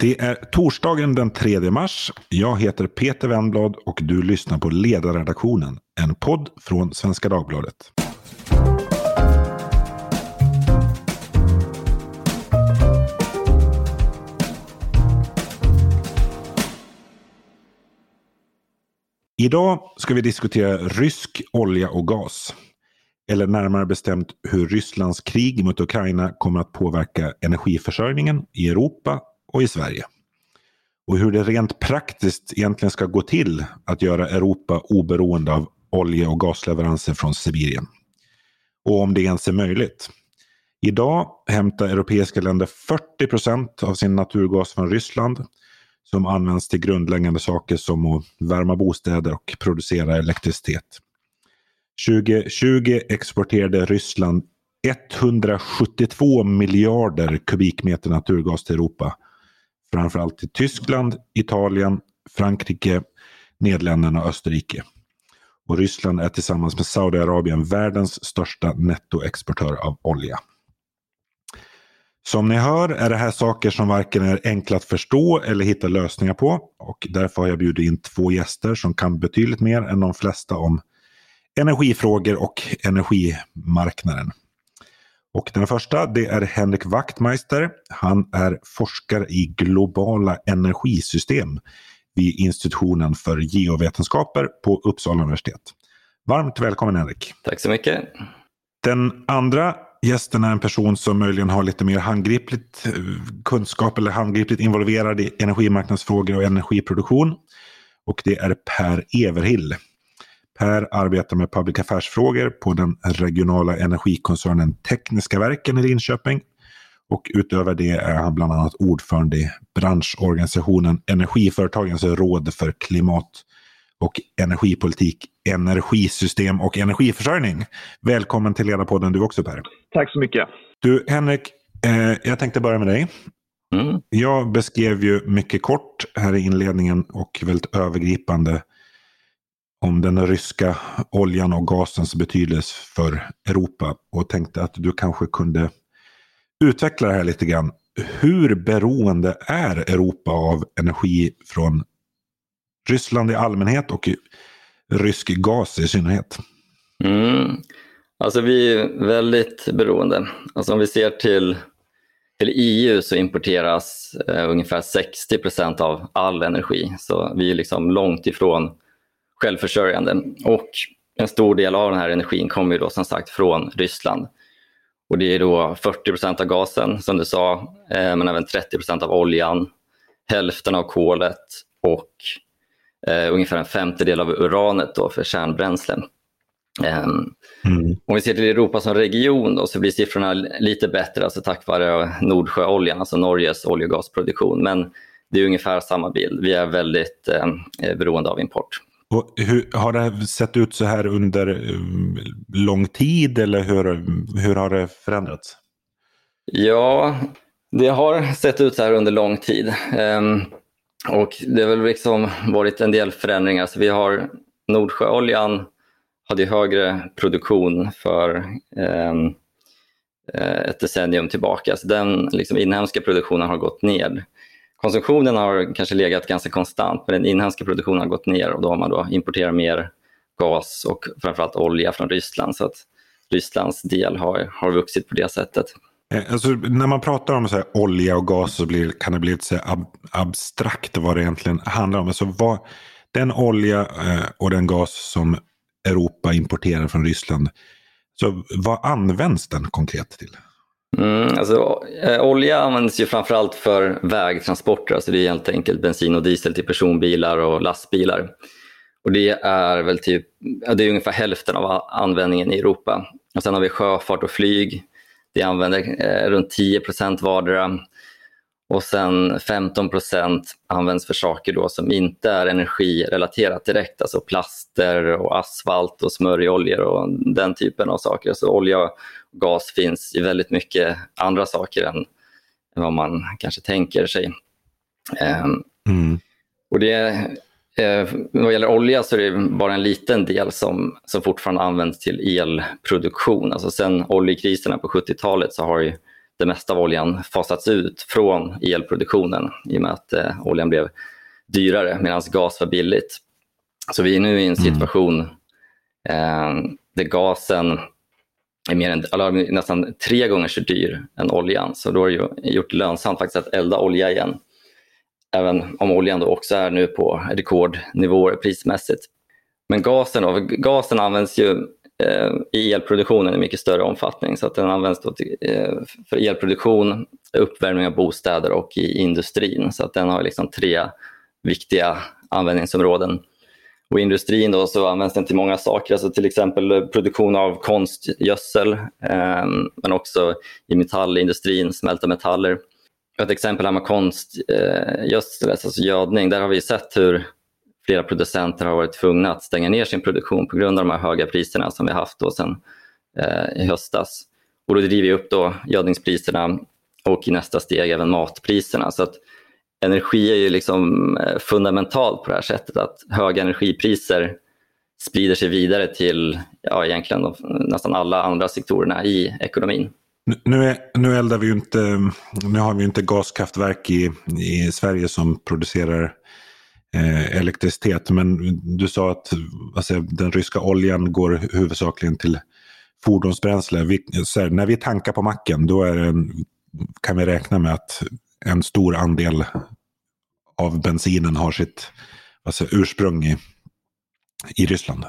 Det är torsdagen den 3 mars. Jag heter Peter Wennblad och du lyssnar på Ledarredaktionen, en podd från Svenska Dagbladet. Idag ska vi diskutera rysk olja och gas. Eller närmare bestämt hur Rysslands krig mot Ukraina kommer att påverka energiförsörjningen i Europa och i Sverige. Och hur det rent praktiskt egentligen ska gå till att göra Europa oberoende av olje och gasleveranser från Sibirien. Och om det ens är möjligt. Idag hämtar europeiska länder 40 procent av sin naturgas från Ryssland som används till grundläggande saker som att värma bostäder och producera elektricitet. 2020 exporterade Ryssland 172 miljarder kubikmeter naturgas till Europa. Framförallt till Tyskland, Italien, Frankrike, Nederländerna och Österrike. Och Ryssland är tillsammans med Saudiarabien världens största nettoexportör av olja. Som ni hör är det här saker som varken är enkla att förstå eller hitta lösningar på. Och därför har jag bjudit in två gäster som kan betydligt mer än de flesta om energifrågor och energimarknaden. Och den första det är Henrik Wachtmeister. Han är forskare i globala energisystem vid institutionen för geovetenskaper på Uppsala universitet. Varmt välkommen Henrik! Tack så mycket! Den andra gästen är en person som möjligen har lite mer handgripligt eh, kunskap eller handgripligt involverad i energimarknadsfrågor och energiproduktion. Och det är Per Everhill. Per arbetar med public affairs-frågor på den regionala energikoncernen Tekniska verken i Linköping. Och utöver det är han bland annat ordförande i branschorganisationen Energiföretagens råd för klimat och energipolitik, energisystem och energiförsörjning. Välkommen till Ledarpodden du också Per. Tack så mycket. Du Henrik, eh, jag tänkte börja med dig. Mm. Jag beskrev ju mycket kort här i inledningen och väldigt övergripande om den ryska oljan och gasens betydelse för Europa och tänkte att du kanske kunde utveckla det här lite grann. Hur beroende är Europa av energi från Ryssland i allmänhet och rysk gas i synnerhet? Mm. Alltså vi är väldigt beroende. Alltså om vi ser till, till EU så importeras eh, ungefär 60 procent av all energi. Så vi är liksom långt ifrån självförsörjande. Och en stor del av den här energin kommer ju då som sagt från Ryssland. Och det är då 40 procent av gasen som du sa, eh, men även 30 procent av oljan, hälften av kolet och eh, ungefär en femtedel av uranet då för kärnbränslen. Um, mm. Om vi ser till Europa som region då, så blir siffrorna lite bättre, alltså tack vare Nordsjöoljan, alltså Norges olje och gasproduktion. Men det är ungefär samma bild. Vi är väldigt eh, beroende av import. Och hur, har det sett ut så här under um, lång tid eller hur, hur har det förändrats? Ja, det har sett ut så här under lång tid. Um, och det har väl liksom varit en del förändringar. Så vi har Nordsjöoljan hade högre produktion för um, ett decennium tillbaka. Så den liksom, inhemska produktionen har gått ner. Konsumtionen har kanske legat ganska konstant men den inhemska produktionen har gått ner och då har man då importerat mer gas och framförallt olja från Ryssland. Så att Rysslands del har, har vuxit på det sättet. Eh, alltså, när man pratar om så här, olja och gas så blir, kan det bli lite ab abstrakt vad det egentligen handlar om. Alltså, vad, den olja eh, och den gas som Europa importerar från Ryssland, så vad används den konkret till? Mm, alltså, eh, olja används ju framförallt för vägtransporter, alltså det är helt enkelt bensin och diesel till personbilar och lastbilar. Och det är väl typ, det är ungefär hälften av användningen i Europa. Och sen har vi sjöfart och flyg. Det använder eh, runt 10 procent vardera. Och sen 15 procent används för saker då som inte är energirelaterat direkt, alltså plaster och asfalt och smörjoljor och den typen av saker. Så olja gas finns i väldigt mycket andra saker än vad man kanske tänker sig. Ehm, mm. Och det, eh, vad gäller olja så är det bara en liten del som, som fortfarande används till elproduktion. Alltså sen oljekriserna på 70-talet så har ju det mesta av oljan fasats ut från elproduktionen i och med att eh, oljan blev dyrare medan gas var billigt. Så vi är nu i en mm. situation eh, där gasen är mer än, eller nästan tre gånger så dyr än oljan. Så då har det gjort det lönsamt faktiskt att elda olja igen. Även om oljan då också är nu på rekordnivåer prismässigt. Men gasen, då, gasen används ju eh, i elproduktionen i mycket större omfattning. Så att den används till, eh, för elproduktion, uppvärmning av bostäder och i industrin. Så att den har liksom tre viktiga användningsområden. Och I industrin då så används den till många saker, alltså till exempel produktion av konstgödsel, eh, men också i metallindustrin, smälta metaller. Ett exempel här med konstgödsel, eh, alltså gödning, där har vi sett hur flera producenter har varit tvungna att stänga ner sin produktion på grund av de här höga priserna som vi haft då sedan eh, i höstas. Och då driver vi upp då gödningspriserna och i nästa steg även matpriserna. Så att energi är ju liksom eh, fundamentalt på det här sättet att höga energipriser sprider sig vidare till ja, egentligen de, nästan alla andra sektorerna i ekonomin. Nu, är, nu eldar vi inte, nu har vi inte gaskraftverk i, i Sverige som producerar eh, elektricitet. Men du sa att alltså, den ryska oljan går huvudsakligen till fordonsbränsle. Vi, här, när vi tankar på macken då är en, kan vi räkna med att en stor andel av bensinen har sitt alltså, ursprung i, i Ryssland.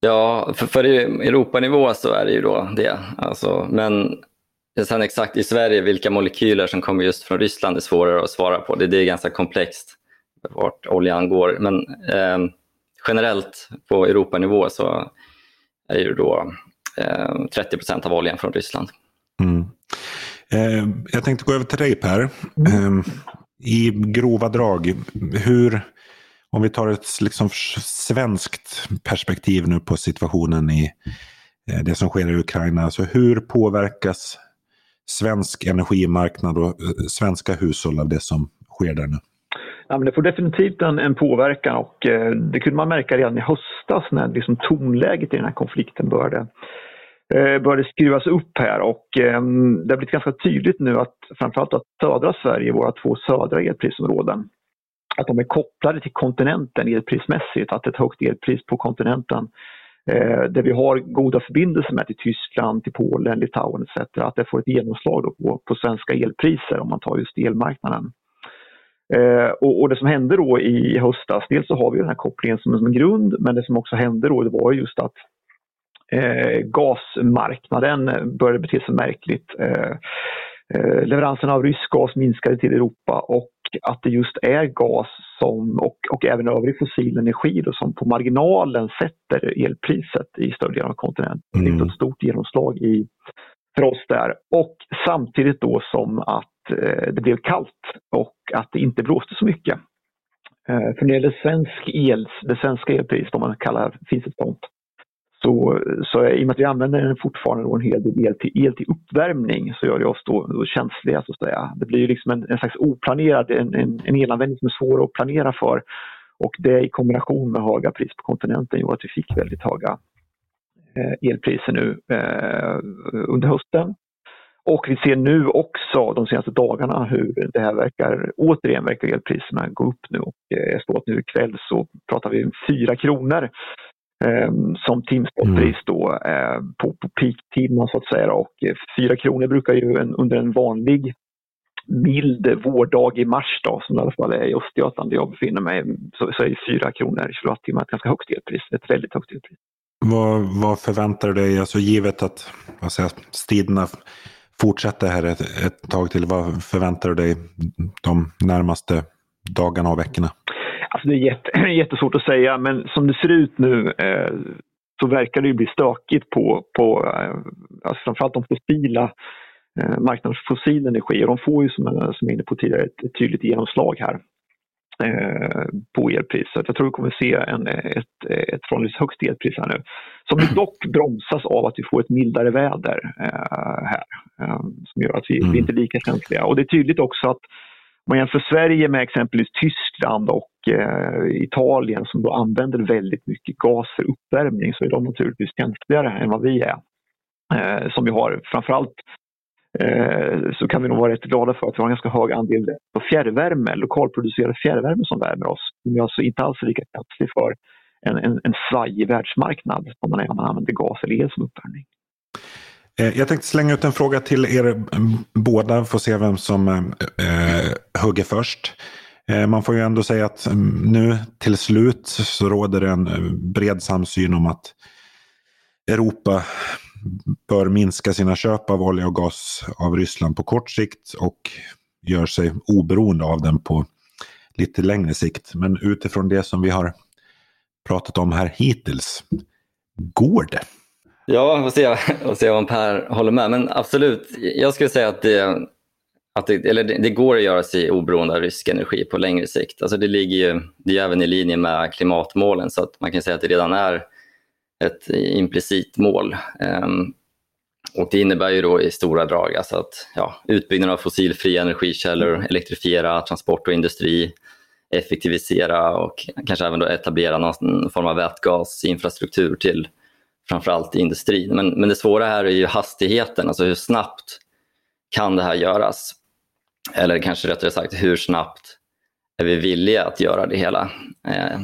Ja, för, för Europanivå så är det ju då det. Alltså, men sen exakt i Sverige vilka molekyler som kommer just från Ryssland är svårare att svara på. Det, det är ganska komplext vart oljan går. Men eh, generellt på Europanivå så är det ju då eh, 30 procent av oljan från Ryssland. Mm. Eh, jag tänkte gå över till dig Per. Mm. I grova drag, hur, om vi tar ett liksom svenskt perspektiv nu på situationen i eh, det som sker i Ukraina. Alltså hur påverkas svensk energimarknad och eh, svenska hushåll av det som sker där nu? Ja, men det får definitivt en, en påverkan och eh, det kunde man märka redan i höstas när liksom tonläget i den här konflikten började, eh, Eh, började skruvas upp här och ehm, det har blivit ganska tydligt nu att framförallt att södra Sverige, våra två södra elprisområden, att de är kopplade till kontinenten elprismässigt, att ett högt elpris på kontinenten eh, där vi har goda förbindelser med till Tyskland, till Polen, Litauen etc. Att det får ett genomslag på, på svenska elpriser om man tar just elmarknaden. Eh, och, och, det som hände då i höstas, dels så har vi den här kopplingen som en grund, men det som också hände då det var just att gasmarknaden började bete sig märkligt. Eh, eh, leveranserna av rysk gas minskade till Europa och att det just är gas som, och, och även övrig fossil energi då, som på marginalen sätter elpriset i större delen av kontinenten. Mm. Det är ett stort genomslag i, för oss där. Och samtidigt då som att Eh, det blev kallt och att det inte blåste så mycket. Eh, för när det gäller svensk el, det svenska elpriset, om man kallar finns ett sånt, så, så i och med att vi använder den fortfarande en hel del el till, el till uppvärmning så gör det oss då, då känsliga så att säga. Det blir ju liksom en, en slags oplanerad, en, en, en elanvändning som är svår att planera för. Och det i kombination med höga priser på kontinenten gjorde att vi fick väldigt höga eh, elpriser nu eh, under hösten. Och vi ser nu också de senaste dagarna hur det här verkar, återigen verkar elpriserna gå upp nu och eh, jag står att nu ikväll så pratar vi om 4 kronor som timspotpris då eh, på, på peaktiderna så att säga. Och 4 kronor brukar ju en, under en vanlig mild vårdag i mars då, som i alla fall är i Östergötland där jag befinner mig, så, så är 4 kronor kilowattimme ett ganska högt elpris, ett väldigt högt elpris. Vad, vad förväntar du dig, alltså givet att vad säger, striderna fortsätta här ett, ett tag till? Vad förväntar du dig de närmaste dagarna och veckorna? Alltså det är jätte, jättesvårt att säga, men som det ser ut nu eh, så verkar det ju bli stökigt på, på eh, alltså framförallt de fossila eh, marknaden för fossil energi. Och de får ju, som jag, som jag inne på tidigare, ett, tydligt genomslag här eh, på elpriset. Jag tror vi kommer se en, ett, ett förhållandevis högt elpris här nu. Som dock bromsas av att vi får ett mildare väder eh, här. Eh, som gör att vi, mm. vi inte är lika känsliga. Och det är tydligt också att man jämför Sverige med exempelvis Tyskland och eh, Italien som då använder väldigt mycket gas för uppvärmning så är de naturligtvis känsligare än vad vi är. Eh, som vi har framförallt eh, så kan vi nog vara rätt glada för att vi har en ganska hög andel på fjärrvärme, lokalproducerad fjärrvärme som värmer oss. Vi är alltså inte alls lika känslig för en, en, en svajig världsmarknad om man är om man använder gas eller el som uppvärmning. Eh, jag tänkte slänga ut en fråga till er eh, båda, Får se vem som eh, eh, hugger först. Eh, man får ju ändå säga att mm, nu till slut så råder det en bred samsyn om att Europa bör minska sina köp av olja och gas av Ryssland på kort sikt och gör sig oberoende av den på lite längre sikt. Men utifrån det som vi har pratat om här hittills, går det? Ja, vi får se, får se om Per håller med. Men absolut, jag skulle säga att det, att det, eller det, det, går att göra sig oberoende av rysk energi på längre sikt. Alltså det ligger ju, det är även i linje med klimatmålen så att man kan säga att det redan är ett implicit mål. Um, och Det innebär ju då i stora drag alltså att ja, utbyggnad av fossilfria energikällor, elektrifiera transport och industri, effektivisera och kanske även då etablera någon form av vätgasinfrastruktur till framförallt industrin. Men, men det svåra här är ju hastigheten, alltså hur snabbt kan det här göras? Eller kanske rättare sagt, hur snabbt är vi villiga att göra det hela? Eh,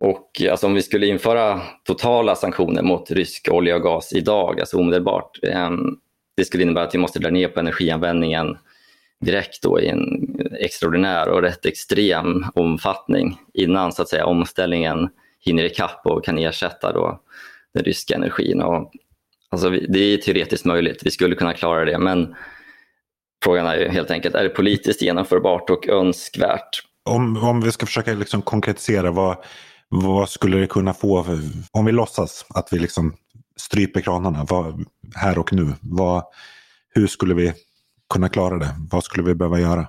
och alltså, om vi skulle införa totala sanktioner mot rysk olja och gas idag, alltså omedelbart, eh, det skulle innebära att vi måste dra ner på energianvändningen direkt då i en extraordinär och rätt extrem omfattning innan så att säga omställningen hinner ikapp och kan ersätta då den ryska energin. Och, alltså, det är teoretiskt möjligt, vi skulle kunna klara det, men frågan är ju helt enkelt, är det politiskt genomförbart och önskvärt? Om, om vi ska försöka liksom konkretisera, vad, vad skulle det kunna få, för, om vi låtsas att vi liksom stryper kranarna vad, här och nu, vad, hur skulle vi kunna klara det? Vad skulle vi behöva göra?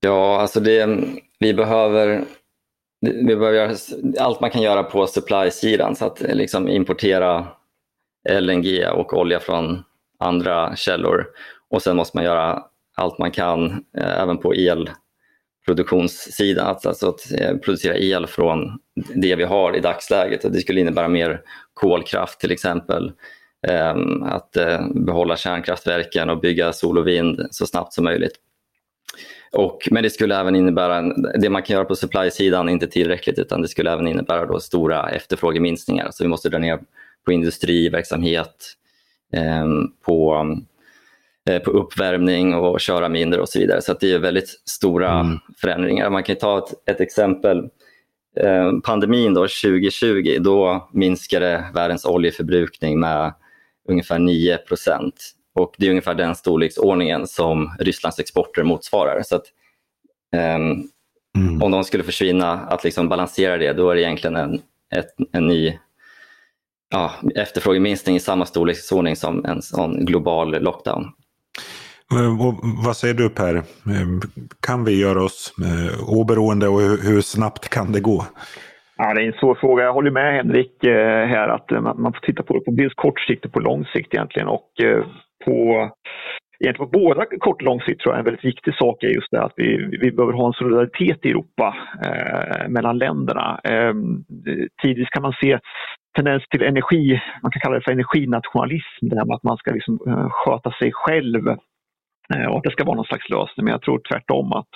Ja, alltså det, vi behöver vi behöver göra allt man kan göra på supply-sidan, så att liksom importera LNG och olja från andra källor. Och sen måste man göra allt man kan eh, även på elproduktionssidan, alltså att eh, producera el från det vi har i dagsläget. Det skulle innebära mer kolkraft till exempel. Eh, att eh, behålla kärnkraftverken och bygga sol och vind så snabbt som möjligt. Och, men det skulle även innebära, det man kan göra på supply-sidan är inte tillräckligt utan det skulle även innebära då stora efterfrågeminskningar. Så vi måste dra ner på industriverksamhet, eh, på, eh, på uppvärmning och köra mindre och så vidare. Så det är väldigt stora mm. förändringar. Man kan ta ett, ett exempel. Eh, pandemin då, 2020, då minskade världens oljeförbrukning med ungefär 9 procent. Och det är ungefär den storleksordningen som Rysslands exporter motsvarar. Så att, um, mm. Om de skulle försvinna, att liksom balansera det, då är det egentligen en, ett, en ny ja, efterfrågeminskning i samma storleksordning som en sån global lockdown. Vad säger du Per? Kan vi göra oss eh, oberoende och hur snabbt kan det gå? Ja, det är en svår fråga. Jag håller med Henrik eh, här att man får titta på det på dels kort sikt och på lång sikt egentligen. Och eh, på Egentligen på båda kort och lång sikt tror jag en väldigt viktig sak är just det att vi, vi behöver ha en solidaritet i Europa eh, mellan länderna. Eh, tidvis kan man se tendens till energi, man kan kalla det för energinationalism, det här med att man ska liksom, eh, sköta sig själv eh, och att det ska vara någon slags lösning. Men jag tror tvärtom att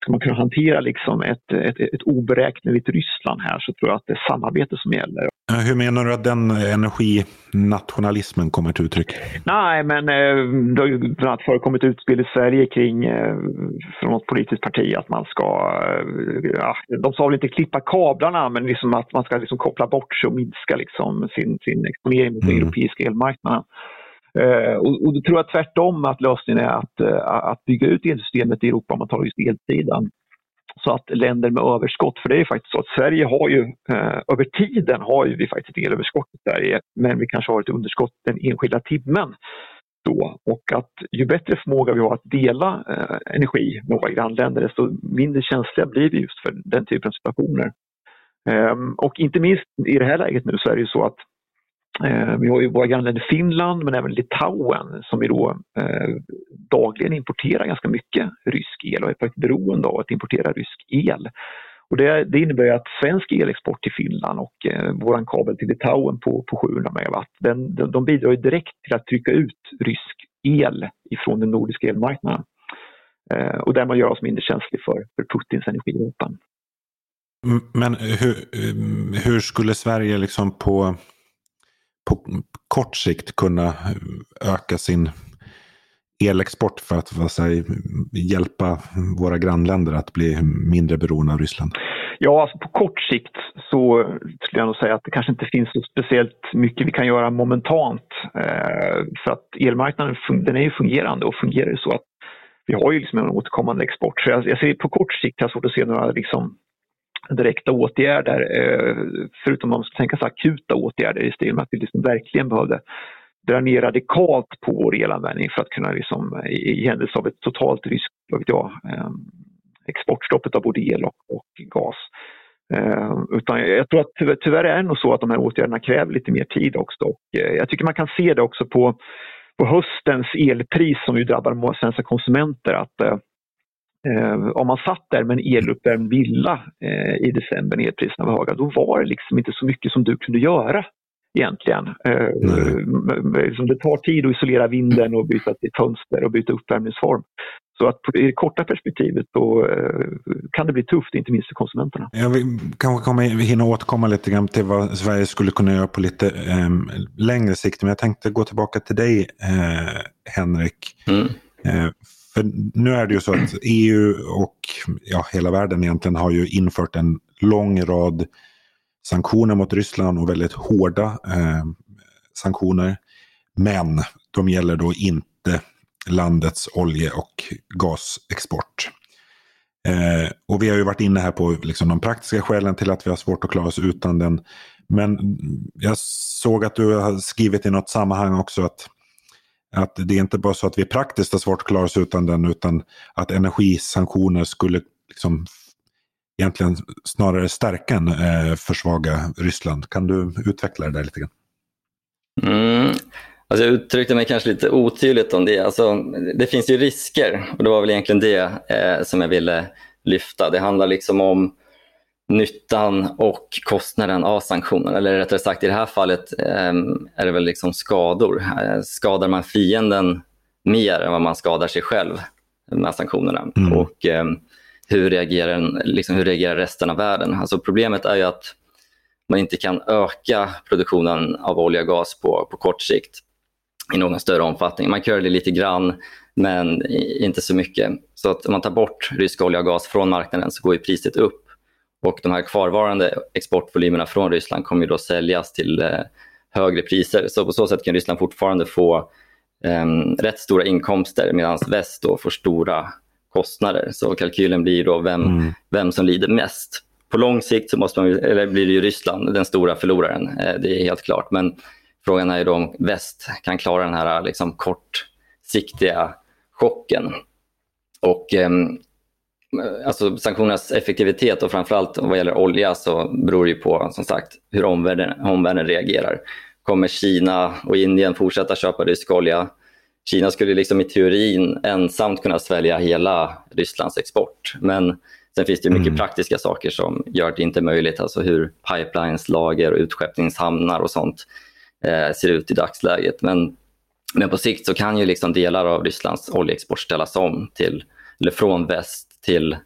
ska man kunna hantera liksom ett, ett, ett oberäkneligt Ryssland här så tror jag att det är samarbete som gäller. Hur menar du att den energinationalismen kommer till uttryck? Nej, men eh, det har ju bland annat förekommit utspel i Sverige kring eh, från något politiskt parti att man ska, eh, ja, de sa väl inte klippa kablarna, men liksom att man ska liksom koppla bort sig och minska liksom sin, sin exponering mot mm. den europeiska elmarknaden. Eh, och, och då tror jag tvärtom att lösningen är att, eh, att bygga ut elsystemet i Europa om man tar just elsidan så att länder med överskott, för det är ju faktiskt så att Sverige har ju eh, över tiden har ju vi faktiskt ett elöverskott i Sverige, men vi kanske har ett underskott den enskilda timmen. Då. Och att ju bättre förmåga vi har att dela eh, energi med våra grannländer, desto mindre känsliga blir vi just för den typen av situationer. Um, och inte minst i det här läget nu så är det ju så att Eh, vi har ju våra grannländer Finland men även Litauen som ju då eh, dagligen importerar ganska mycket rysk el och är faktiskt beroende av att importera rysk el. Och det, det innebär att svensk elexport till Finland och eh, vår kabel till Litauen på, på 700 megawatt, den, de, de bidrar direkt till att trycka ut rysk el ifrån den nordiska elmarknaden. Eh, och därmed göra oss mindre känsliga för, för Putins energivapen. Men hur, eh, hur skulle Sverige liksom på, på kort sikt kunna öka sin elexport för att vad säger, hjälpa våra grannländer att bli mindre beroende av Ryssland? Ja, alltså på kort sikt så skulle jag nog säga att det kanske inte finns så speciellt mycket vi kan göra momentant. Eh, för att elmarknaden den är ju fungerande och fungerar ju så att vi har ju liksom en återkommande export. Så jag, jag ser på kort sikt har jag svårt att se några liksom, direkta åtgärder, eh, förutom om man ska tänka sig akuta åtgärder i stil med att vi liksom verkligen behövde dra ner radikalt på vår elanvändning för att kunna liksom, i, i händelse av ett totalt risk, vet jag, ehm, exportstoppet av både el och, och gas. Eh, utan jag tror att tyvärr, tyvärr är det nog så att de här åtgärderna kräver lite mer tid också. Och, eh, jag tycker man kan se det också på, på höstens elpris som ju drabbar många svenska konsumenter. att eh, om man satt där med en eluppvärmd villa eh, i december när elpriserna var höga, då var det liksom inte så mycket som du kunde göra egentligen. Eh, liksom det tar tid att isolera vinden och byta till fönster och byta uppvärmningsform. Så att i det korta perspektivet då eh, kan det bli tufft, inte minst för konsumenterna. Jag vill kanske kommer hinna återkomma lite grann till vad Sverige skulle kunna göra på lite eh, längre sikt. Men jag tänkte gå tillbaka till dig, eh, Henrik. Mm. Eh, för nu är det ju så att EU och ja, hela världen egentligen har ju infört en lång rad sanktioner mot Ryssland och väldigt hårda eh, sanktioner. Men de gäller då inte landets olje och gasexport. Eh, och vi har ju varit inne här på liksom, de praktiska skälen till att vi har svårt att klara oss utan den. Men jag såg att du har skrivit i något sammanhang också att, att det är inte bara så att vi praktiskt har svårt att klara oss utan den utan att energisanktioner skulle liksom egentligen snarare stärka än eh, försvaga Ryssland. Kan du utveckla det där lite grann? Mm. Alltså jag uttryckte mig kanske lite otydligt om det. Alltså, det finns ju risker och det var väl egentligen det eh, som jag ville lyfta. Det handlar liksom om nyttan och kostnaden av sanktionen. Eller rättare sagt i det här fallet eh, är det väl liksom skador. Eh, skadar man fienden mer än vad man skadar sig själv med sanktionerna? Mm. Och eh, hur, reagerar, liksom, hur reagerar resten av världen? Alltså problemet är ju att man inte kan öka produktionen av olja och gas på, på kort sikt i någon större omfattning. Man kan göra det lite grann, men inte så mycket. Så att om man tar bort rysk olja och gas från marknaden så går ju priset upp. Och de här kvarvarande exportvolymerna från Ryssland kommer ju då säljas till eh, högre priser. Så på så sätt kan Ryssland fortfarande få eh, rätt stora inkomster medan väst då får stora kostnader. Så kalkylen blir då vem, mm. vem som lider mest. På lång sikt så måste man, eller blir det ju Ryssland den stora förloraren, eh, det är helt klart. Men Frågan är ju då om väst kan klara den här liksom, kortsiktiga chocken. Och eh, alltså, sanktionernas effektivitet och framförallt vad gäller olja så beror det på som sagt hur omvärlden, omvärlden reagerar. Kommer Kina och Indien fortsätta köpa rysk olja? Kina skulle liksom i teorin ensamt kunna svälja hela Rysslands export. Men sen finns det mycket mm. praktiska saker som gör att det inte är möjligt. Alltså hur pipelines, lager och utskeppningshamnar och sånt eh, ser ut i dagsläget. Men, men på sikt så kan ju liksom delar av Rysslands oljeexport ställas om till, eller från väst till,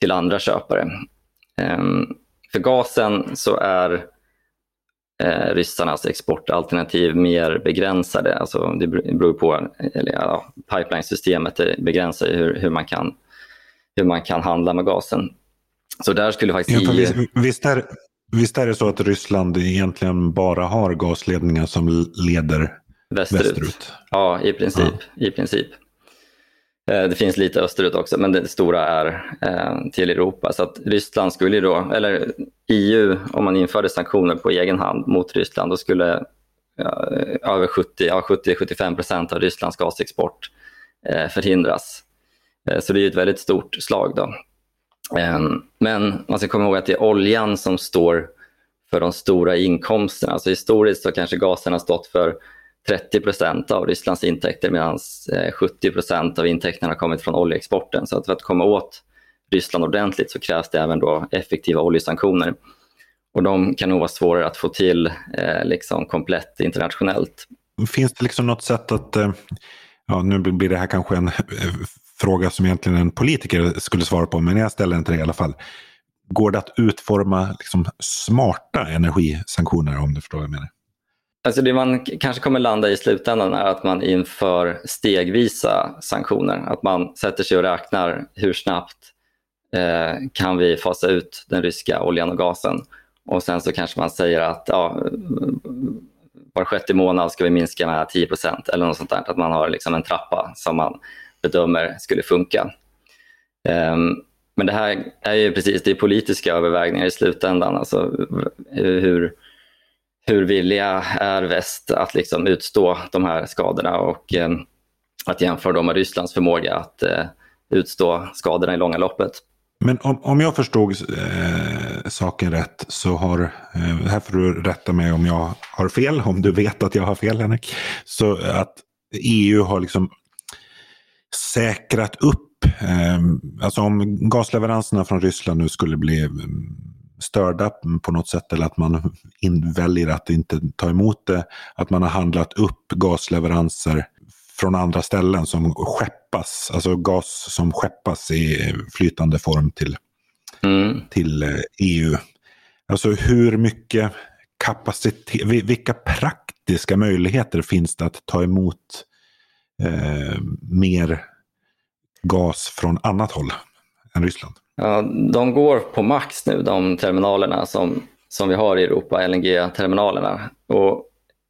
till andra köpare. Eh, för gasen så är eh, ryssarnas exportalternativ mer begränsade. Alltså det beror på, eller ja, pipelinesystemet begränsar hur, hur, man kan, hur man kan handla med gasen. Så där skulle faktiskt... Ja, visst, visst, är, Visst är det så att Ryssland egentligen bara har gasledningar som leder västerut? västerut? Ja, i princip. Ja. I princip. Eh, det finns lite österut också, men det stora är eh, till Europa. Så att Ryssland skulle då, eller EU, om man införde sanktioner på egen hand mot Ryssland, då skulle ja, eh, över 70-75 procent av Rysslands gasexport eh, förhindras. Eh, så det är ett väldigt stort slag. Då. Ehm, men man ska komma ihåg att det är oljan som står för de stora inkomsterna. Alltså historiskt så kanske gasen har stått för 30 procent av Rysslands intäkter medan 70 eh, procent av intäkterna har kommit från oljeexporten. Så att för att komma åt Ryssland ordentligt så krävs det även då effektiva oljesanktioner. Och de kan nog vara svårare att få till eh, liksom komplett internationellt. Finns det liksom något sätt att, eh, ja, nu blir det här kanske en eh, fråga som egentligen en politiker skulle svara på, men jag ställer den till dig i alla fall. Går det att utforma liksom, smarta energisanktioner om du förstår vad jag menar? Alltså det man kanske kommer landa i slutändan är att man inför stegvisa sanktioner. Att man sätter sig och räknar hur snabbt eh, kan vi fasa ut den ryska oljan och gasen. Och sen så kanske man säger att ja, var sjätte månad ska vi minska med 10% eller något sånt där. Att man har liksom en trappa som man bedömer skulle funka. Um, men det här är ju precis det är politiska övervägningar i slutändan. Alltså hur, hur villiga är väst att liksom utstå de här skadorna och eh, att jämföra dem med Rysslands förmåga att eh, utstå skadorna i långa loppet. Men om, om jag förstod eh, saken rätt så har, eh, här får du rätta mig om jag har fel, om du vet att jag har fel Henrik, så att EU har liksom säkrat upp, eh, alltså om gasleveranserna från Ryssland nu skulle bli ehm, störda på något sätt eller att man väljer att inte ta emot det. Att man har handlat upp gasleveranser från andra ställen som skeppas, alltså gas som skeppas i flytande form till, mm. till EU. Eh, e alltså hur mycket kapacitet, vilka praktiska möjligheter finns det att ta emot eh, mer gas från annat håll än Ryssland? Ja, de går på max nu, de terminalerna som, som vi har i Europa, LNG-terminalerna. Och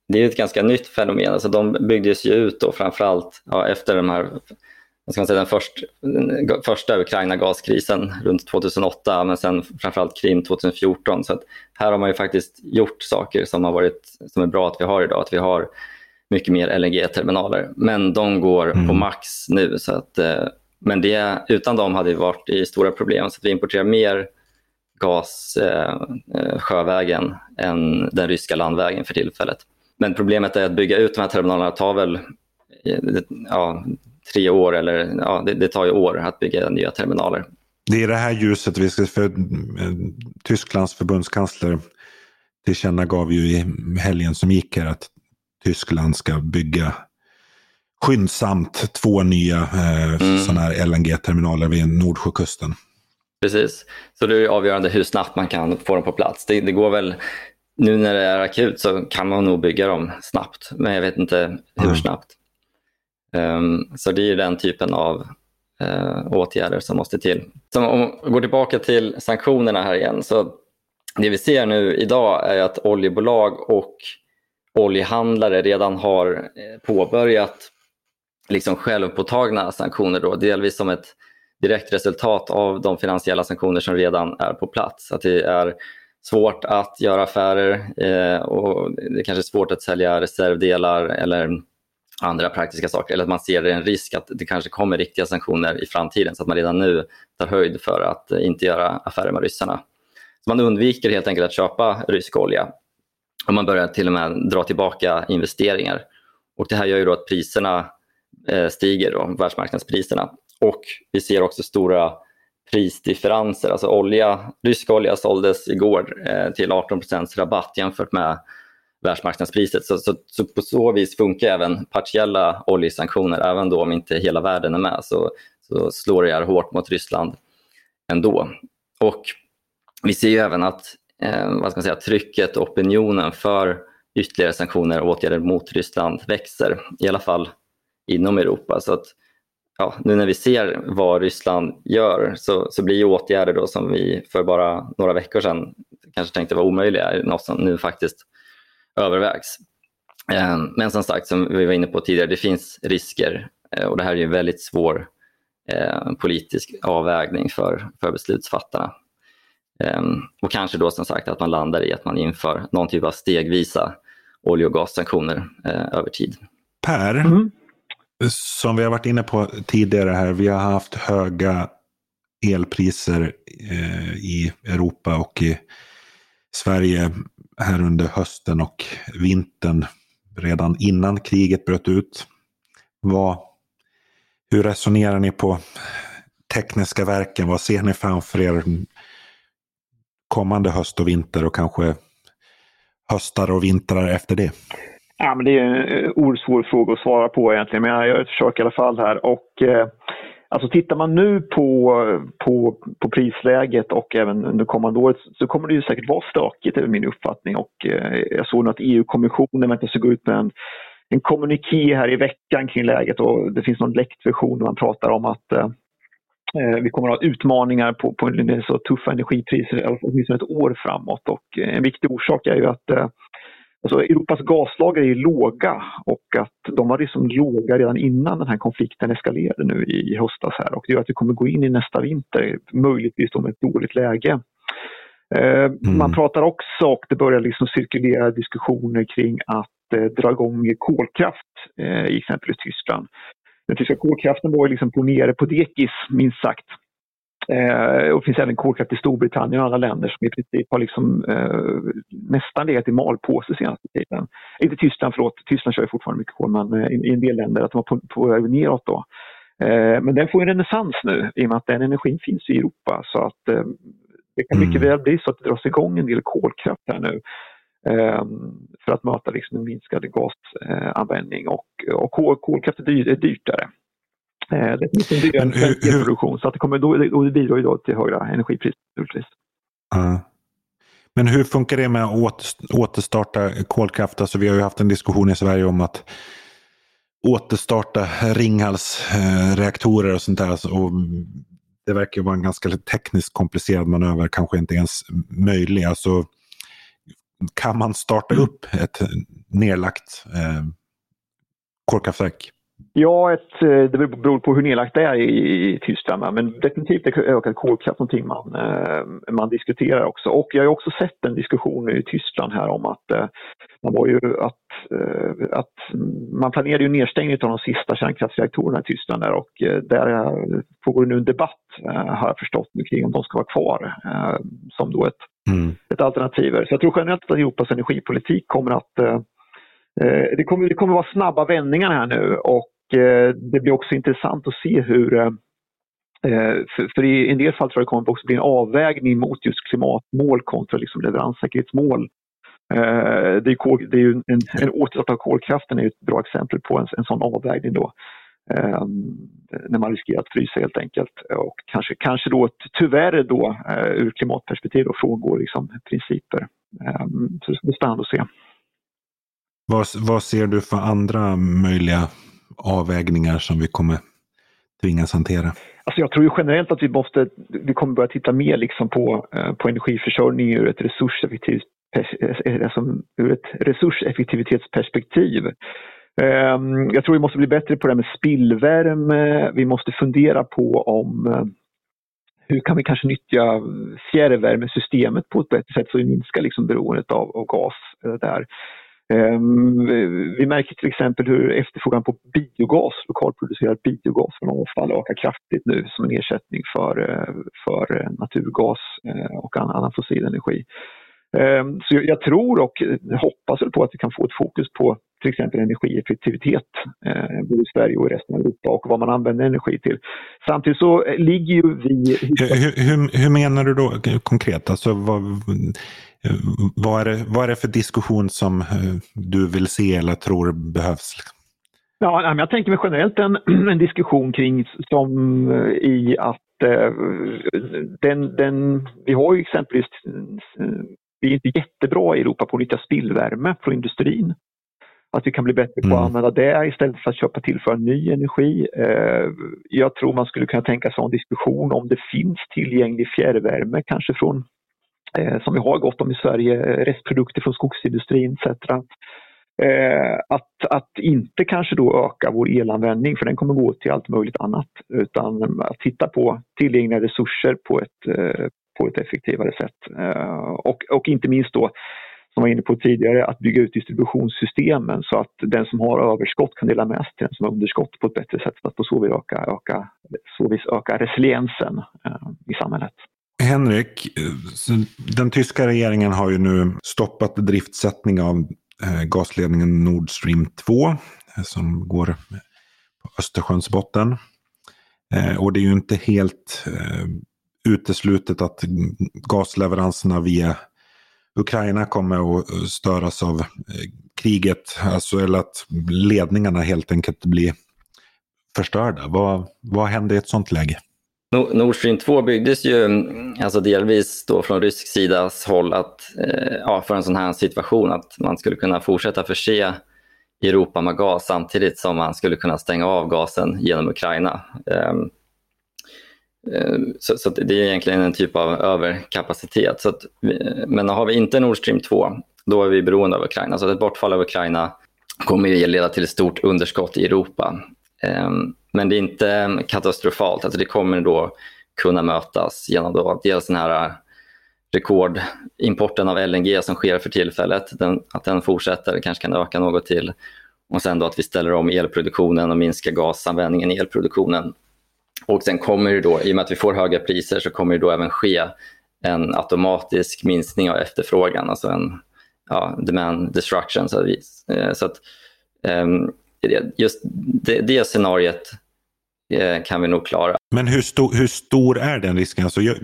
det är ett ganska nytt fenomen. Alltså de byggdes ju ut då framförallt ja, efter de här, vad ska man säga, den, först, den första Ukraina-gaskrisen runt 2008 men sen framförallt Krim 2014. Så här har man ju faktiskt gjort saker som, har varit, som är bra att vi har idag. Att vi har mycket mer LNG-terminaler. Men de går mm. på max nu. Så att, eh, men det, utan dem hade vi varit i stora problem. Så vi importerar mer gas eh, eh, sjövägen än den ryska landvägen för tillfället. Men problemet är att bygga ut de här terminalerna tar väl eh, ja, tre år eller ja, det, det, tar ju år att bygga nya terminaler. Det är i det här ljuset vi ska, för eh, Tysklands förbundskansler tillkännagav ju i helgen som gick här att Tyskland ska bygga skyndsamt två nya eh, mm. sådana här LNG-terminaler vid Nordsjökusten. Precis, så det är avgörande hur snabbt man kan få dem på plats. Det, det, går väl, nu när det är akut så kan man nog bygga dem snabbt, men jag vet inte hur mm. snabbt. Um, så det är den typen av uh, åtgärder som måste till. Så om vi går tillbaka till sanktionerna här igen, så det vi ser nu idag är att oljebolag och oljehandlare redan har eh, påbörjat liksom självpåtagna sanktioner, då, delvis som ett direkt resultat av de finansiella sanktioner som redan är på plats. Att det är svårt att göra affärer eh, och det är kanske svårt att sälja reservdelar eller andra praktiska saker. Eller att man ser en risk att det kanske kommer riktiga sanktioner i framtiden så att man redan nu tar höjd för att inte göra affärer med ryssarna. Så man undviker helt enkelt att köpa rysk olja och man börjar till och med dra tillbaka investeringar. Och det här gör ju då att priserna Eh, stiger, då, världsmarknadspriserna. Och vi ser också stora prisdifferenser. Alltså olja, rysk olja såldes igår eh, till 18% rabatt jämfört med världsmarknadspriset. Så, så, så, på så vis funkar även partiella oljesanktioner, även då om inte hela världen är med, så, så slår det här hårt mot Ryssland ändå. Och vi ser ju även att eh, vad ska man säga, trycket och opinionen för ytterligare sanktioner och åtgärder mot Ryssland växer, i alla fall inom Europa. Så att, ja, nu när vi ser vad Ryssland gör så, så blir åtgärder då som vi för bara några veckor sedan kanske tänkte var omöjliga, något som nu faktiskt övervägs. Eh, men som sagt, som vi var inne på tidigare, det finns risker eh, och det här är en väldigt svår eh, politisk avvägning för, för beslutsfattarna. Och kanske då som sagt att man landar i att man inför någon typ av stegvisa olje och gassanktioner över tid. Per, mm som vi har varit inne på tidigare här, vi har haft höga elpriser eh, i Europa och i Sverige här under hösten och vintern redan innan kriget bröt ut. Vad, hur resonerar ni på tekniska verken? Vad ser ni framför er kommande höst och vinter och kanske höstar och vintrar efter det? Ja, men det är en eh, oerhört svår fråga att svara på egentligen, men jag gör ett försök i alla fall här. Och, eh, alltså tittar man nu på, på, på prisläget och även under kommande året så kommer det ju säkert vara stökigt, är min uppfattning. Och, eh, jag såg att EU-kommissionen väntas gå ut med en, en kommuniké här i veckan kring läget och det finns någon läckt version där man pratar om att eh, eh, vi kommer att ha utmaningar på, på så tuffa energipriser åtminstone ett år framåt. Och eh, en viktig orsak är ju att eh, Alltså Europas gaslager är låga och att de var liksom låga redan innan den här konflikten eskalerade nu i höstas här och det gör att vi kommer gå in i nästa vinter möjligtvis med ett dåligt läge. Eh, mm. Man pratar också, och det börjar liksom cirkulera diskussioner kring att eh, dra igång kolkraft eh, i exempelvis Tyskland. Den tyska kolkraften var liksom på nere på dekis minst sagt Eh, och det finns även kolkraft i Storbritannien och andra länder som i princip har liksom, eh, nästan legat i malpåse senaste tiden. Inte Tyskland, förlåt. Tyskland kör fortfarande mycket kol, men eh, i, i en del länder att de var på, på väg neråt då. Eh, men den får en renässans nu i och med att den energin finns i Europa så att eh, det kan mycket mm. väl bli så att det dras igång en del kolkraft här nu eh, för att möta liksom en minskad gasanvändning och, och kol, kolkraft är, dyr, dyrare. Eh, det är en dyrare elproduktion så att det, kommer, då, och det bidrar ju då till högre energipriser Uh. Men hur funkar det med att återstarta kolkraft? Alltså vi har ju haft en diskussion i Sverige om att återstarta Ringhals eh, reaktorer och sånt där. Alltså, och det verkar vara en ganska tekniskt komplicerad manöver, kanske inte ens möjlig. Alltså, kan man starta upp ett nedlagt eh, kolkraftverk? Ja, ett, eh, det beror på hur nedlagt det är i, i Tyskland. Men definitivt är ökad kolkraft någonting man, eh, man diskuterar också. Och jag har också sett en diskussion i Tyskland här om att eh, man var ju att, att man planerade ju nedstängning av de sista kärnkraftsreaktorerna i Tyskland där och där pågår nu en debatt har jag förstått kring om de ska vara kvar som då ett, mm. ett alternativ. Så jag tror generellt att Europas energipolitik kommer att det kommer, det kommer vara snabba vändningar här nu och Eh, det blir också intressant att se hur eh, eh, för, i en del fall tror jag det kommer också bli en avvägning mot just klimatmål kontra liksom leveranssäkerhetsmål. Det är, kol, det är ju en, en återstart av kolkraften är ett bra exempel på en, en sån avvägning då. när man riskerar att frysa helt enkelt och kanske, kanske då tyvärr då ur klimatperspektiv då frångår liksom principer. så det ska bli spännande att se. Vad, vad ser du för andra möjliga avvägningar som vi kommer tvingas hantera? Alltså jag tror ju generellt att vi måste, vi kommer börja titta mer liksom på, eh, på energiförsörjning ur ett resurseffektivt eh, eh, alltså ur ett resurseffektivitetsperspektiv. Ehm, jag tror vi måste bli bättre på det här med spillvärme. Vi måste fundera på om hur kan vi kanske nyttja fjärrvärmesystemet på ett bättre sätt så vi minskar liksom beroendet av, av gas där. Ehm, vi märker till exempel hur efterfrågan på biogas, lokalproducerad biogas från avfall ökar kraftigt nu som en ersättning för, eh, för eh, naturgas eh, och annan fossil energi. Ehm, så jag tror och hoppas på att vi kan få ett fokus på till exempel energieffektivitet både i Sverige och i resten av Europa och vad man använder energi till. Samtidigt så ligger ju vi... Hur, hur, hur menar du då konkret? Alltså, vad, vad, är det, vad är det för diskussion som eh, du vill se eller tror behövs? Ja, jag tänker mig generellt en, en diskussion kring som eh, i att eh, den, den, vi har ju exempelvis, vi är inte jättebra i Europa på att nyttja spillvärme från industrin. Att vi kan bli bättre på att mm. använda det istället för att köpa till för ny energi. Jag tror man skulle kunna tänka sig en diskussion om det finns tillgänglig fjärrvärme, kanske från Eh, som vi har gott om i Sverige, eh, restprodukter från skogsindustrin etc. Eh, att, att inte kanske då öka vår elanvändning för den kommer gå till allt möjligt annat utan att titta på tillgängliga resurser på ett, på ett effektivare sätt. Och, och inte minst då som jag var inne på tidigare, att bygga ut distributionssystemen så att den som har överskott kan dela med sig till den som har underskott på ett bättre sätt. För att på så vis öka, öka, så vis öka resiliensen eh, i samhället. Henrik, eh, den tyska regeringen har ju nu stoppat driftsättning av eh, gasledningen Nord Stream 2 eh, som går på Östersjöns botten. Och det är ju inte helt uteslutet att gasleveranserna via Ukraina kommer att störas av kriget, alltså, eller att ledningarna helt enkelt blir förstörda. Vad, vad händer i ett sånt läge? Nord Stream 2 byggdes ju mm, alltså delvis då från rysk sidas håll att, eh, ja, för en sån här situation att man skulle kunna fortsätta förse Europa med gas samtidigt som man skulle kunna stänga av gasen genom Ukraina. Ehm, ehm, så, så det är egentligen en typ av överkapacitet. Så att, men har vi inte Nord Stream 2, då är vi beroende av Ukraina. Så ett bortfall av Ukraina kommer ju leda till ett stort underskott i Europa. Ehm, men det är inte ehm, katastrofalt. Alltså det kommer då kunna mötas genom då dels den här eh, rekordimporten av LNG som sker för tillfället, den, att den fortsätter, kanske kan öka något till. Och sen då att vi ställer om elproduktionen och minskar gasanvändningen i elproduktionen. Och sen kommer det då, i och med att vi får höga priser, så kommer det då även ske en automatisk minskning av efterfrågan, alltså en ja, demand destruction. Så, att, eh, så att, um, just det, det scenariet eh, kan vi nog klara. Men hur, sto hur stor är den risken? Alltså, jag,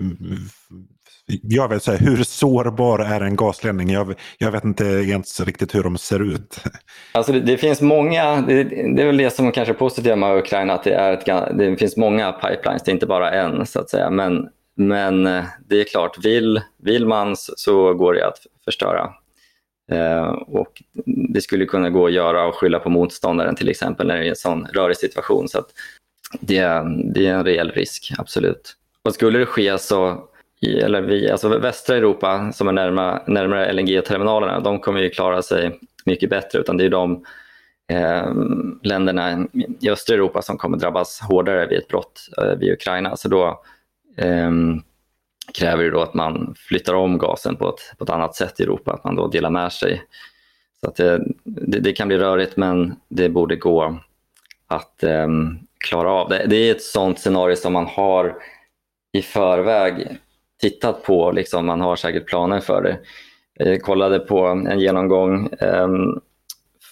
jag vill säga, hur sårbar är en gasledning? Jag, jag, vet inte ens riktigt hur de ser ut. Alltså det, det finns många, det, det, är väl det som kanske är positivt med Ukraina, att det, är ett, det finns många pipelines, det är inte bara en så att säga. Men, men eh, det är klart, vill, vill man så går det att förstöra. Eh, och det skulle kunna gå att göra och skylla på motståndaren till exempel när det är en sån rörig situation. Så det, det är en reell risk, absolut. Och skulle det ske så eller vi, alltså västra Europa som är närmare, närmare LNG-terminalerna, de kommer ju klara sig mycket bättre. Utan det är de eh, länderna i östra Europa som kommer drabbas hårdare vid ett brott eh, vid Ukraina. Så då eh, kräver ju då att man flyttar om gasen på ett, på ett annat sätt i Europa, att man då delar med sig. Så att det, det, det kan bli rörigt men det borde gå att eh, klara av. Det, det är ett sånt scenario som man har i förväg tittat på, liksom, man har säkert planer för det. Jag kollade på en genomgång um,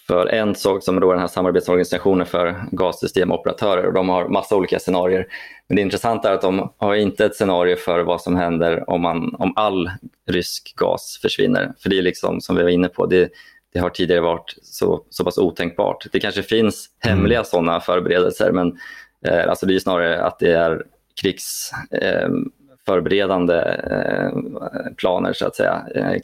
för ENSOG som är då den här samarbetsorganisationen för gassystemoperatörer och de har massa olika scenarier. Men det intressanta är att de har inte ett scenario för vad som händer om, man, om all rysk gas försvinner. För det är liksom, som vi var inne på, det, det har tidigare varit så, så pass otänkbart. Det kanske finns hemliga mm. sådana förberedelser men eh, alltså det är snarare att det är krigsförberedande eh, eh, planer så att säga, eh,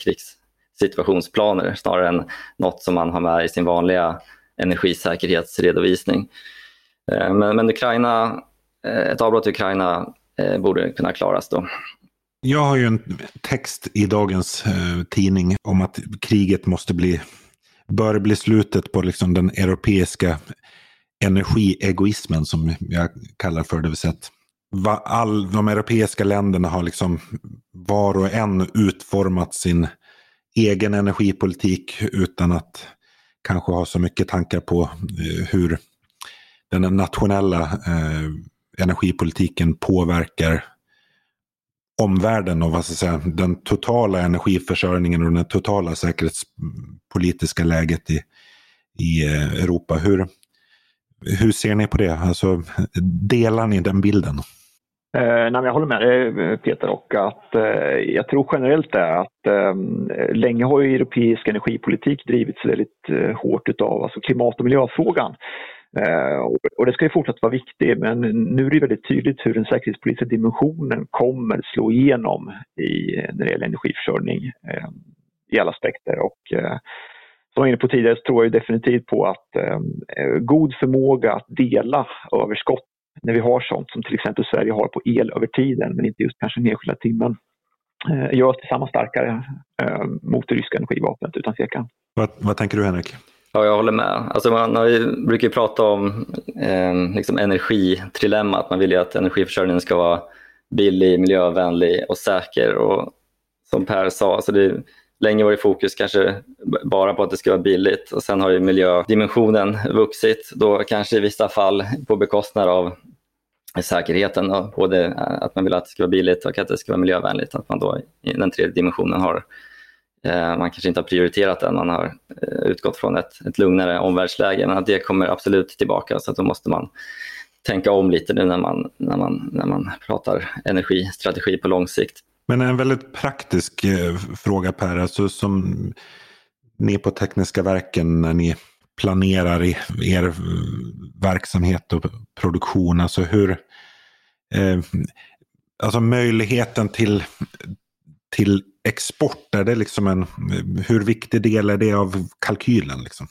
situationsplaner snarare än något som man har med i sin vanliga energisäkerhetsredovisning. Eh, men, men Ukraina, eh, ett avbrott i Ukraina eh, borde kunna klaras då. Jag har ju en text i dagens eh, tidning om att kriget måste bli, bör bli slutet på liksom den europeiska energiegoismen som jag kallar för det. Vill säga att all, de europeiska länderna har liksom var och en utformat sin egen energipolitik utan att kanske ha så mycket tankar på eh, hur den nationella eh, energipolitiken påverkar omvärlden och vad ska säga, den totala energiförsörjningen och det totala säkerhetspolitiska läget i, i eh, Europa. Hur, hur ser ni på det? Alltså, delar ni den bilden? Eh, nej, jag håller med dig eh, Peter och att eh, jag tror generellt är att eh, länge har ju europeisk energipolitik drivits väldigt eh, hårt utav alltså klimat och miljöfrågan. Eh, och det ska ju fortsatt vara viktigt men nu är det väldigt tydligt hur den säkerhetspolitiska dimensionen kommer slå igenom i, när det gäller energiförsörjning eh, i alla aspekter. Och, eh, som jag var inne på tidigare så tror jag definitivt på att ehm, eh, god förmåga att dela överskott när vi har sånt som till exempel Sverige har på el över tiden men inte just kanske den enskilda timmen gör oss tillsammans starkare mot det ryska energivapnet utan tvekan. Vad, vad tänker du Henrik? Ja, jag håller med. Alltså man har, brukar ju prata om eh, liksom energitrilemmat. Man vill ju att energiförsörjningen ska vara billig, miljövänlig och säker. Och som Per sa, alltså det länge varit fokus kanske bara på att det ska vara billigt och sen har ju miljödimensionen vuxit. Då kanske i vissa fall på bekostnad av säkerheten, och både eh, att man vill att det ska vara billigt och att det ska vara miljövänligt. Att man då i den tredje dimensionen har eh, man kanske inte har prioriterat den, man har eh, utgått från ett, ett lugnare omvärldsläge. Men att det kommer absolut tillbaka så att då måste man tänka om lite nu när man, när man, när man pratar energistrategi på lång sikt. Men en väldigt praktisk eh, fråga Per, alltså som ni på Tekniska verken när ni planerar i er eh, verksamhet och produktion? Alltså hur... Eh, alltså möjligheten till, till export, är det liksom en... Eh, hur viktig del är det av kalkylen? Liksom?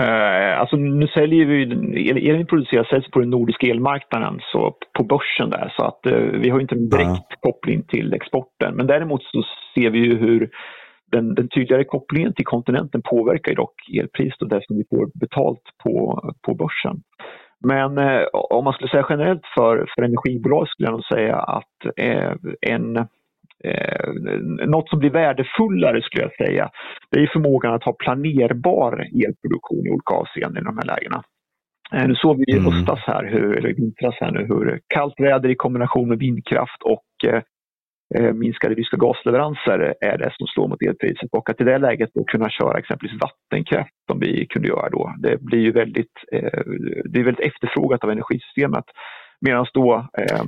Uh, alltså nu säljer vi, elen vi producerar säljs på den nordiska elmarknaden, så på börsen där. Så att uh, vi har inte en direkt koppling till exporten. Men däremot så ser vi ju hur den, den tydligare kopplingen till kontinenten påverkar dock elpriset och det som vi får betalt på, på börsen. Men eh, om man skulle säga generellt för, för energibolag skulle jag nog säga att eh, en, eh, något som blir värdefullare skulle jag säga, det är förmågan att ha planerbar elproduktion i olika avseenden i de här lägena. Eh, nu såg vi i mm. höstas här, hur, eller vintras här nu, hur kallt väder i kombination med vindkraft och eh, Eh, minskade ryska gasleveranser är det som slår mot elpriset och att i det läget då kunna köra exempelvis vattenkraft som vi kunde göra då. Det blir ju väldigt, eh, det är väldigt efterfrågat av energisystemet. Medan då eh,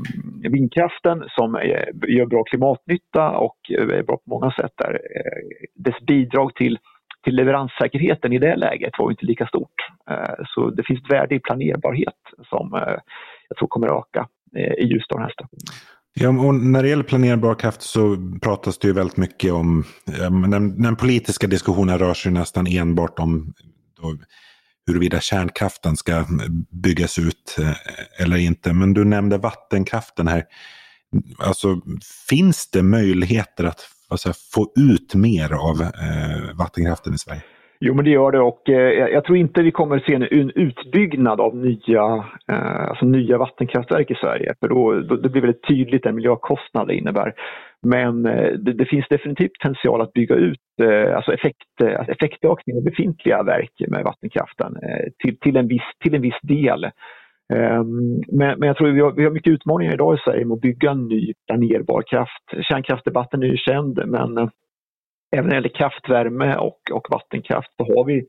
vindkraften som eh, gör bra klimatnytta och eh, är bra på många sätt där, eh, dess bidrag till, till leveranssäkerheten i det läget var inte lika stort. Så det finns ett värde i planerbarhet som jag tror kommer att öka i just den här stationen. Ja, och när det gäller planerbar kraft så pratas det ju väldigt mycket om, den, den politiska diskussionen rör sig nästan enbart om då, huruvida kärnkraften ska byggas ut eh, eller inte. Men du nämnde vattenkraften här. Alltså, finns det möjligheter att alltså, få ut mer av eh, vattenkraften i Sverige? Jo, men det gör det och eh, jag tror inte vi kommer se en, en utbyggnad av nya, eh, alltså nya vattenkraftverk i Sverige. För då, då det blir väldigt tydligt den miljökostnad det innebär. Men eh, det, det, finns definitivt potential att bygga ut eh, alltså effekt, alltså effektökning av befintliga verk med vattenkraften eh, till, till, en viss, till en viss del. Ehm, men, men jag tror vi har, vi har mycket utmaningar idag i Sverige med att bygga ny planerbar kraft. Kärnkraftsdebatten är ju känd men eh, även när det gäller kraftvärme och, och vattenkraft så har vi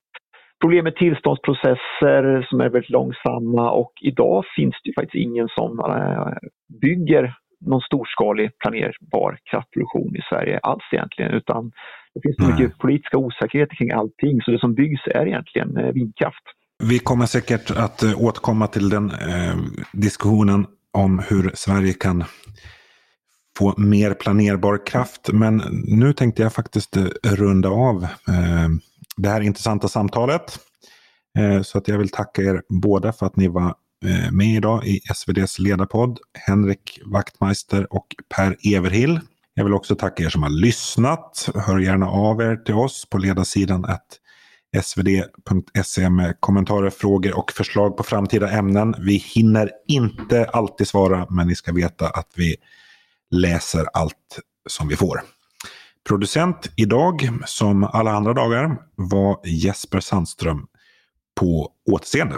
problem med tillståndsprocesser som är väldigt långsamma. Och idag finns det faktiskt ingen som äh, bygger någon storskalig planerbar kraftproduktion i Sverige alls egentligen utan det finns så mycket politiska osäkerheter kring allting. Så det som byggs är egentligen äh, vindkraft. Vi kommer säkert att äh, återkomma till den diskussionen om hur Sverige kan få mer planerbar kraft. Men nu tänkte jag faktiskt eh, runda av eh, det här intressanta samtalet. Eh, så att jag vill tacka er båda för att ni var med idag i SVDs ledarpodd. Henrik Wachtmeister och Per Everhill. Jag vill också tacka er som har lyssnat. Hör gärna av er till oss på ledarsidan att svd.se med kommentarer, frågor och förslag på framtida ämnen. Vi hinner inte alltid svara, men ni ska veta att vi läser allt som vi får. Producent idag, som alla andra dagar, var Jesper Sandström. På återseende.